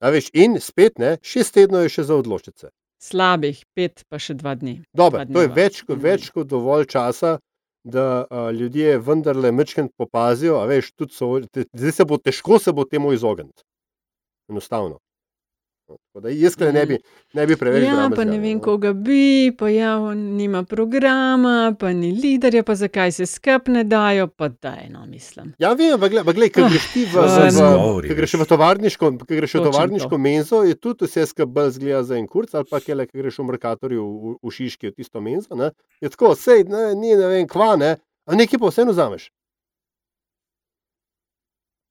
A veš, in spet ne, šest tednov je še za odločice. Slabih pet, pa še dva dni. Dobre, dva to je več, več kot dovolj časa, da a, ljudje vendarle mečkend popazijo. Veš, so, te, zdaj se bo težko se bo temu izogniti. Enostavno. Da, jaz ne bi, ne bi preveč. Ja, pa ne vem, no. koga bi, pa ja, nima programa, pa ni liderja, pa zakaj se skrb ne dajo, pa da eno mislim. Ja, vem, pa gledaj, ker greš ti v, oh, v, greš v tovarniško, greš v tovarniško menzo, je tudi vse skrb bolj zgleda za en kurc, ali pa kele, ker greš v Merkatorju v, v Šiški v tisto menzo, ne? je tako, sej, ne, ni ne vem, kva, ne, a nekaj pa vseeno zameš.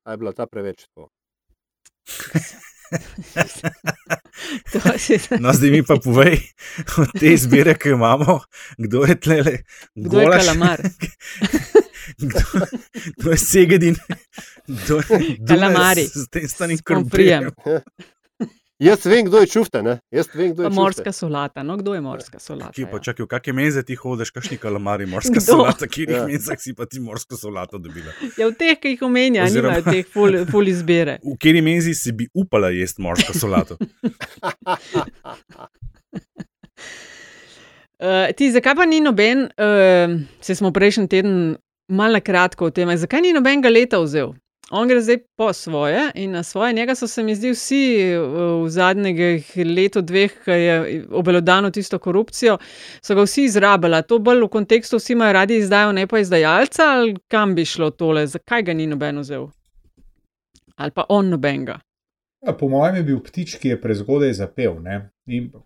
A je bila ta preveč to. no, zdaj mi pa povej, od te izbire, ki jo imamo, kdo je tlele, kdo je kalamar. kdo, kdo je segedin, kdo je kalamari. Z tem stanim krmprijem. Jaz vem, kdo je čufta. Jaz vem, kdo je morska solata. No, kdo je morska solata? Kje pa ja. čakaj, v kakšne menze ti hodiš, kakšni kalamari, morska kdo? solata, kje ja. menzah si pa ti morsko solato dobila? Ja, v teh, ki jih omenja, Oziroma, nimajo teh ful, ful izbire. V kateri menzi si bi upala jesti morsko solato? uh, ti, zakaj pa ni noben, uh, se smo prejšnji teden malo na kratko o tem, zakaj ni nobenega leta vzel? On gre zdaj po svoje in na svoje. Njega so se mi zdi vsi v zadnjih letu, dveh, ki je obelodano tisto korupcijo, so ga vsi izrabili. To bolj v kontekstu, vsi imajo radi izdajo, ne pa izdajalca, ali kam bi šlo tole, zakaj ga ni noben vzel? Ali pa on nobenega. Ja, po mojem je bil ptič, ki je prezgodaj zapel.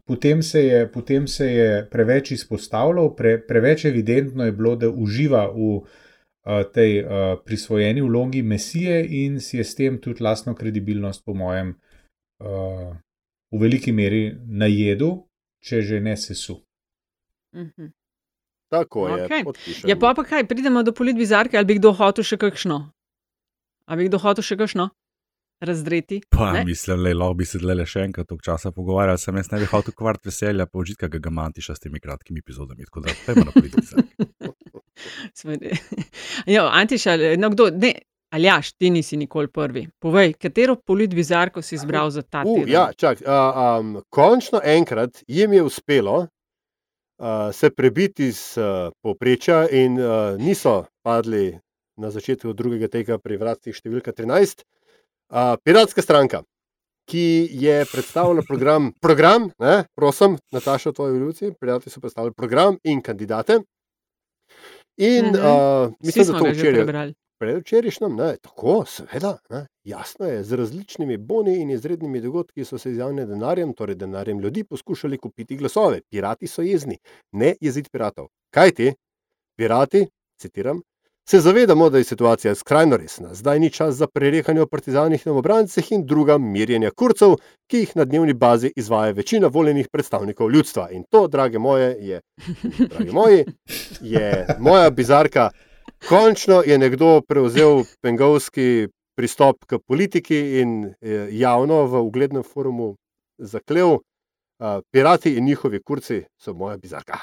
Potem se, je, potem se je preveč izpostavljal, pre, preveč evidentno je bilo, da uživa v tej uh, prisvojeni vlogi Mesije in si je s tem tudi lastno kredibilnost, po mojem, uh, v veliki meri najedel, če že ne sesu. Mhm. Tako je. Okay. Ja, pa, pa kaj, pridemo do politbizarke, ali bi kdo hotel še kakšno? Ali bi kdo hotel še kakšno? Razdreti. Pa, ne? mislim, da lahko bi se le še enkrat tog časa pogovarjali, sem jaz ne bi hotel kvart veselja, pa užitka ga ga mantiša s temi kratkimi epizodami. Tako da, pojmo na politbizarke. ja, Antiša, no, kdo, ne, Aljaš, ti nisi nikoli prvi. Povej, katero politbizarko si izbral za ta Uh, teden? ja, čak, uh, um, končno enkrat jim je uspelo uh, se prebiti iz uh, povprečja in uh, niso padli na začetku drugega tega pri vratih številka 13. Uh, Piratska stranka, ki je predstavila program, program ne, prosim, Nataša, tvoji ljubci, prijatelji so predstavili program in kandidate. In Mhm. uh, Vsi mislim, da to včeraj. Predvčerajšnjem, tako, seveda, ne, jasno je, z različnimi boni in izrednimi dogodki so se z javnim denarjem, torej denarjem ljudi, poskušali kupiti glasove. Pirati so jezni, ne jezid piratov. Kaj ti? Pirati, citiram, se zavedamo, da je situacija skrajno resna. Zdaj ni čas za prerekanje o partizanih in obrancih in druga mirjenja kurcev, ki jih na dnevni bazi izvaja večina voljenih predstavnikov ljudstva. In to, drage moje, je, dragi moji, je moja bizarka. Končno je nekdo prevzel pengovski pristop k politiki in eh, javno v uglednem forumu zaklel, uh, pirati in njihovi kurci so moja bizarka.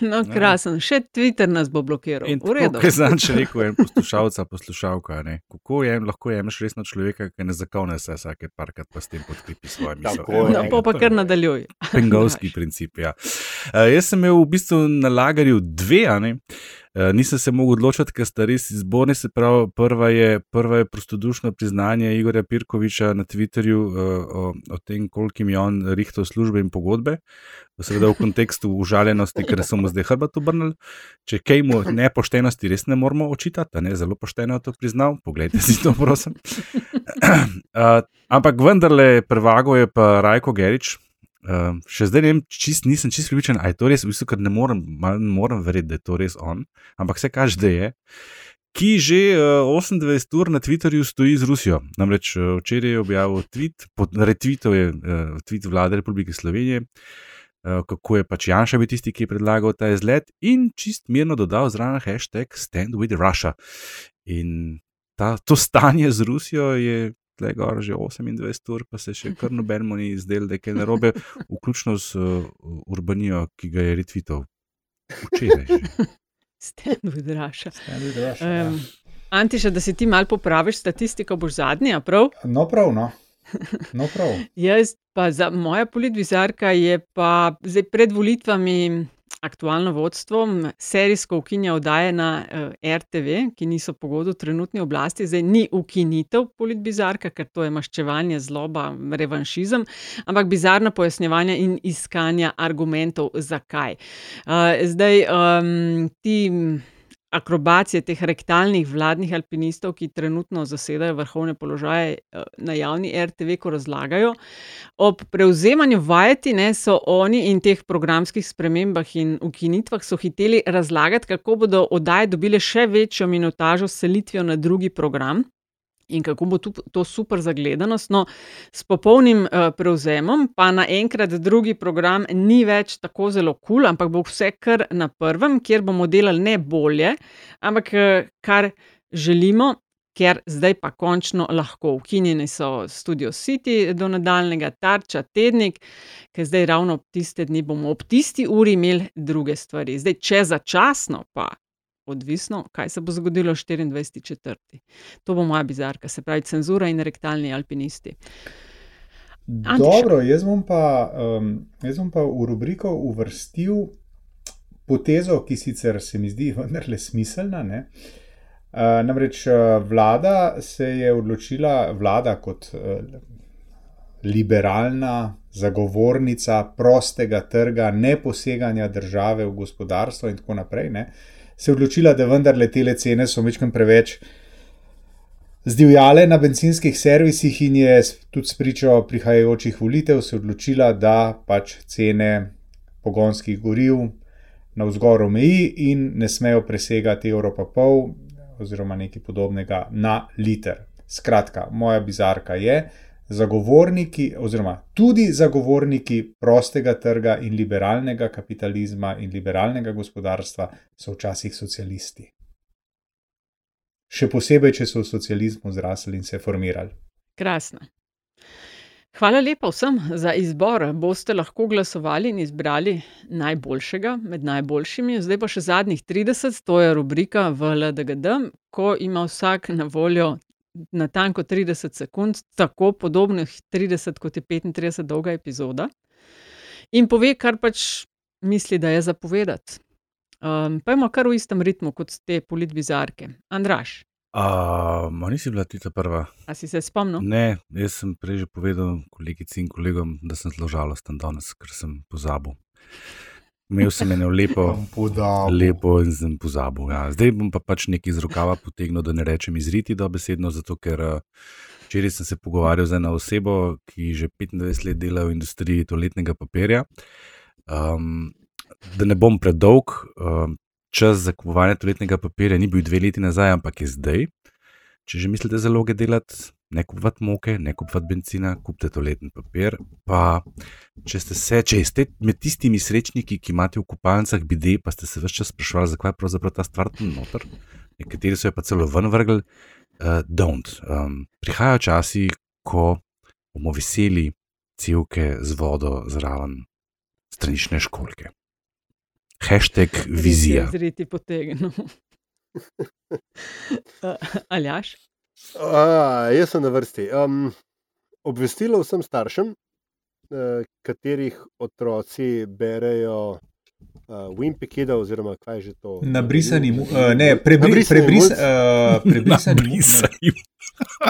No, krasen, še Twitter nas bo blokiral. In V redu. tako, kot sem že rekel, en poslušalca, poslušalka, ne. kako je, lahko jemliš resno človeka, ki ne zakovne se vsake parkrat, pa s tem podkrepi svoje misli. No, pol pa kar nadaljuj. Pengovski princip. Ja. Uh, jaz sem imel v bistvu na lagarju dve, ne. Uh, nisem se mogel odločiti, ker sta res izborni. Se pravi, prva je, prva je prostodušno priznanje Igorja Pirkoviča na Twitterju uh, o, o tem, koliko jim je on rihtal službe in pogodbe. Seveda v kontekstu užaljenosti, ker so mu zdaj hrbet obrnili. Če kaj mu nepoštenosti res ne moramo očitati, ne zelo pošteno je to priznal, poglejte si to, prosim. uh, ampak vendarle, prvago je pa Rajko Gerič. Uh, še zdaj ne vem, čist, nisem čist pripričan, ali je to res, v bistvu, ker ne morem, ne morem verjeti, da je to res on, ampak se kaže, da je. Ki že uh, 28 ur na Twitterju stoji z Rusijo. Namreč uh, včeraj je objavil tweet, pod retweetov je uh, tweet vlade Republike Slovenije, uh, kako je pač Janša bil tisti, ki je predlagal ta izlet in čist mirno dodal zraven hashtag Stand with Russia. In ta, to stanje z Rusijo je tle gor že 28 ur, pa se še kar nobenemu ni izdel, da je kaj narobe, vključno z uh, Urbanijo, ki ga je retweetal včeraj. with Russia. Stand with Russia, ja. Um, Antiša, da si ti mal popraviš statistiko, boš zadnji, prav? No, prav, no. No, prav. Jaz pa za moja politvizarka je pa zdaj pred volitvami aktualno vodstvo serijsko ukinja oddaje na uh, RTV, ki niso pogodu trenutni oblasti. Zdaj ni ukinitev politvizarka, ker to je maščevanje, zloba, revanšizem, ampak bizarna pojasnjevanja in iskanja argumentov, zakaj. Uh, zdaj ti. Akrobacije teh rektalnih vladnih alpinistov, ki trenutno zasedajo vrhovne položaje eh, na javni RTV, ko razlagajo, ob prevzemanju vajeti ne, so oni in teh programskih spremembah in ukinitvah so hiteli razlagati, kako bodo oddaje dobile še večjo minutažo s selitvijo na drugi program. In kako bo tu, to super zagledanost. No, s popolnim uh, prevzemom, pa naenkrat drugi program ni več tako zelo kul, cool, ampak bo vse kar na prvem, kjer bomo delali ne bolje, ampak uh, kar želimo, ker zdaj pa končno lahko. Ukinjeni so Studio City do nadaljnega, tarča, tednik, ker zdaj ravno tiste dni bomo ob tisti uri imeli druge stvari. Zdaj, če začasno pa. Odvisno, kaj se bo zgodilo 24.4. To bo moja bizarka, se pravi cenzura in rektalni alpinisti. Antiša. Dobro, jaz bom, pa, um, jaz bom pa v rubriko uvrstil potezo, ki sicer se mi zdi vendarle smiselna. Ne? Uh, namreč uh, vlada se je odločila, vlada kot uh, liberalna zagovornica prostega trga, ne poseganja države v gospodarstvo in tako naprej, ne, se je odločila, da vendarle te cene so večkrat preveč zdivjale na benzinskih servisih in je s- tudi spričo prihajajočih volitev se odločila, da pač cene pogonskih goriv na vzgor omeji in ne smejo presegati evro pa pol oziroma nekaj podobnega na liter. Skratka, moja bizarka je, zagovorniki oziroma tudi zagovorniki prostega trga in liberalnega kapitalizma in liberalnega gospodarstva so včasih socialisti. Še posebej, če so v socializmu zrasli in se formirali. Krasno. Hvala lepa vsem za izbor. Boste lahko glasovali in izbrali najboljšega med najboljšimi. Zdaj pa še zadnjih 30, to je rubrika v LDGD, ko ima vsak na voljo na tanko 30 sekund, tako podobnih 30, kot je 35 dolga epizoda, in pove, kar pač misli, da je zapovedati. Um, pa imamo kar v istem ritmu kot te politbizarke. Andraš. Uh, nisi bila ti ta prva? A si se spomnil? Ne, jaz sem prej že povedal kolegici in kolegom, da sem zelo žalosten danes, ker sem pozabil. Imel sem eno lepo, lepo in sem pozabil. Ja. Zdaj bom pa pač nekaj iz rokava potegnil, da ne rečem izriti dobesedno, zato ker včeraj sem se pogovarjal z eno osebo, ki že 25 let dela v industriji toaletnega papirja. Um, da ne bom predolg, um, čas za kupovanje toaletnega papirja ni bil dve leti nazaj, ampak je zdaj. Če že mislite zaloge delati, ne kupovati moke, ne kupovati benzina, kupite toaletni papir. Pa če ste se, če ste med tistimi srečniki, ki imate v kupalnicah bide, pa ste se vse čas sprašvali, zakaj je pravzaprav ta stvar tam noter, nekateri so jo pa celo ven vrgli, uh, don't. Um, prihajajo časi, ko bomo veseli cevke z vodo zraven stranične školke. Hashtag vizija. Zreti potegnemo. Aljaš? A, jaz sem na vrsti. Um, obvestilo vsem staršem, uh, katerih otroci berejo uh, Wimpy Kida, oziroma kaj je že to? Nabrisani, uh, ne, prebri, prebris, uh, prebrisani. Nabrisani.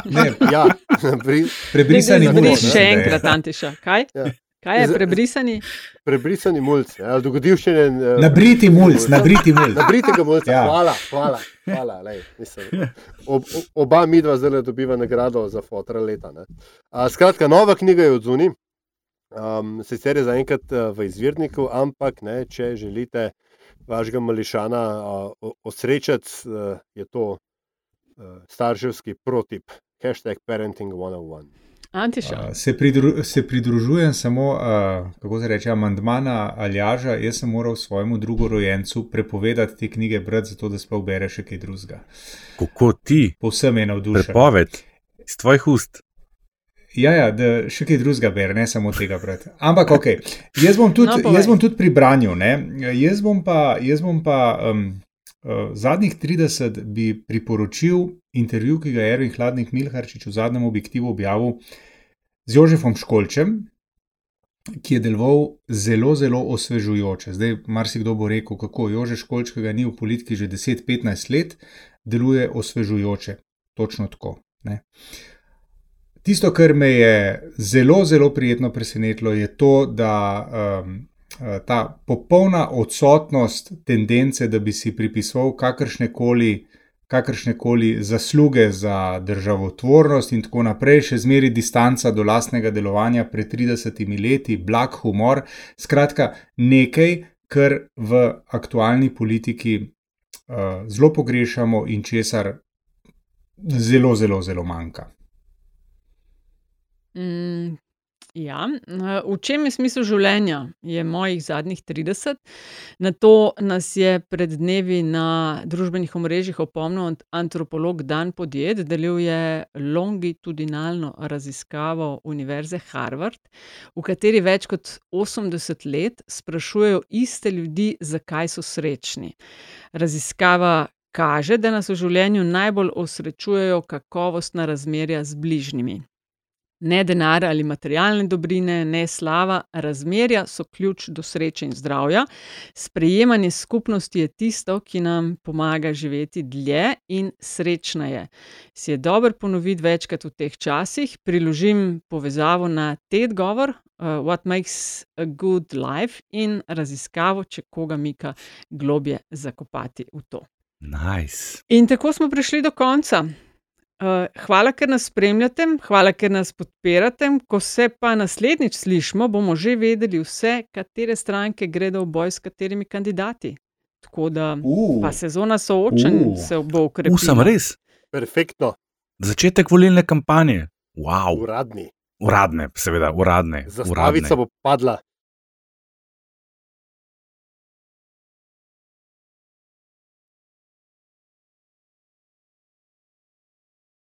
Ne, ja, nabri, Prebrisani Prebrisani. mulj. Še enkrat, Antiša. Kaj? Ja. Kaj je prebrisani? prebrisani mulj, ja, dogodivščine. Uh, Nabriti mulj, nabriti mulj. Nabritega mulca, Ja. ja. hvala, hvala. hvala lej, mislim, ob, ob, oba midva zdaj dobiva nagrado za fotra leta. ne. A, skratka, nova knjiga je od zunaj. Um, sicer je zaenkrat uh, v izvirniku, ampak ne, če želite vašega mališana uh, osrečati, uh, je to uh, starševski protip. Hashtag parenting 101. Antiša. Uh, Se, pridru, se pridružujem samo, uh, kako se reče, amandmana Aljaža. Jaz sem moral svojemu drugorojencu prepovedati te knjige brati, zato da sploh bere še kaj drugega. Kako ti, Povsem je navdušen. prepoved iz tvojih ust. Ja, ja, da še kaj drugega bere, ne samo tega brati. Ampak, ok, jaz bom tudi, No, povej. jaz bom tudi pri branju. Ne? Jaz bom pa, jaz bom pa um, zadnjih 30 bi priporočil intervju, ki ga je Erwin Hladnik Milharčič v zadnjem objektivu objavil z Jožefom Školčem, ki je deloval zelo, zelo osvežujoče. Zdaj, marsikdo bo rekel, kako Jože Školč, ki ga ni v politiki že 10-15 let, deluje osvežujoče. Točno tako. Ne? Tisto, kar me je zelo, zelo prijetno presenetilo, je to, da um, ta popolna odsotnost tendence, da bi si pripisoval kakršne koli, kakršne koli zasluge za državotvornost in tako naprej, še zmeri distanca do lastnega delovanja pred 30 leti, blag humor, skratka nekaj, kar v aktualni politiki uh, zelo pogrešamo in česar zelo, zelo, zelo manjka. Mm, ja, eh, v čem je smisel življenja, je mojih zadnjih 30. Na to nas je pred dnevi na družbenih omrežjih opomnil ant- antropolog Dan Podjed, delil je longitudinalno raziskavo Univerze Harvard, v kateri več kot 80 let sprašujejo iste ljudi, zakaj so srečni. Raziskava kaže, da nas v življenju najbolj osrečujejo kakovostna razmerja z bližnjimi. Ne denar ali materialne dobrine, ne slava, razmerja so ključ do sreče in zdravja. Sprejemanje skupnosti je tisto, ki nam pomaga živeti dlje in srečneje. Si je dobro ponoviti večkrat v teh časih, priložim povezavo na TED govor, uh, What makes a good life in raziskavo, če koga mika globje zakopati v to. Nice. In tako smo prišli do konca. Uh, hvala, ker nas spremljate, hvala, ker nas podpirate. Ko se pa naslednjič slišimo, bomo že vedeli vse, katere stranke gredo v boj s katerimi kandidati. Tako da Uh. pa sezona soočanj Uh. se bo ukrepila. Usam res. Perfektno, Začetek volilne kampanje. Wow. uradni. Uradne, seveda, uradne. Zastavica uradne. bo padla.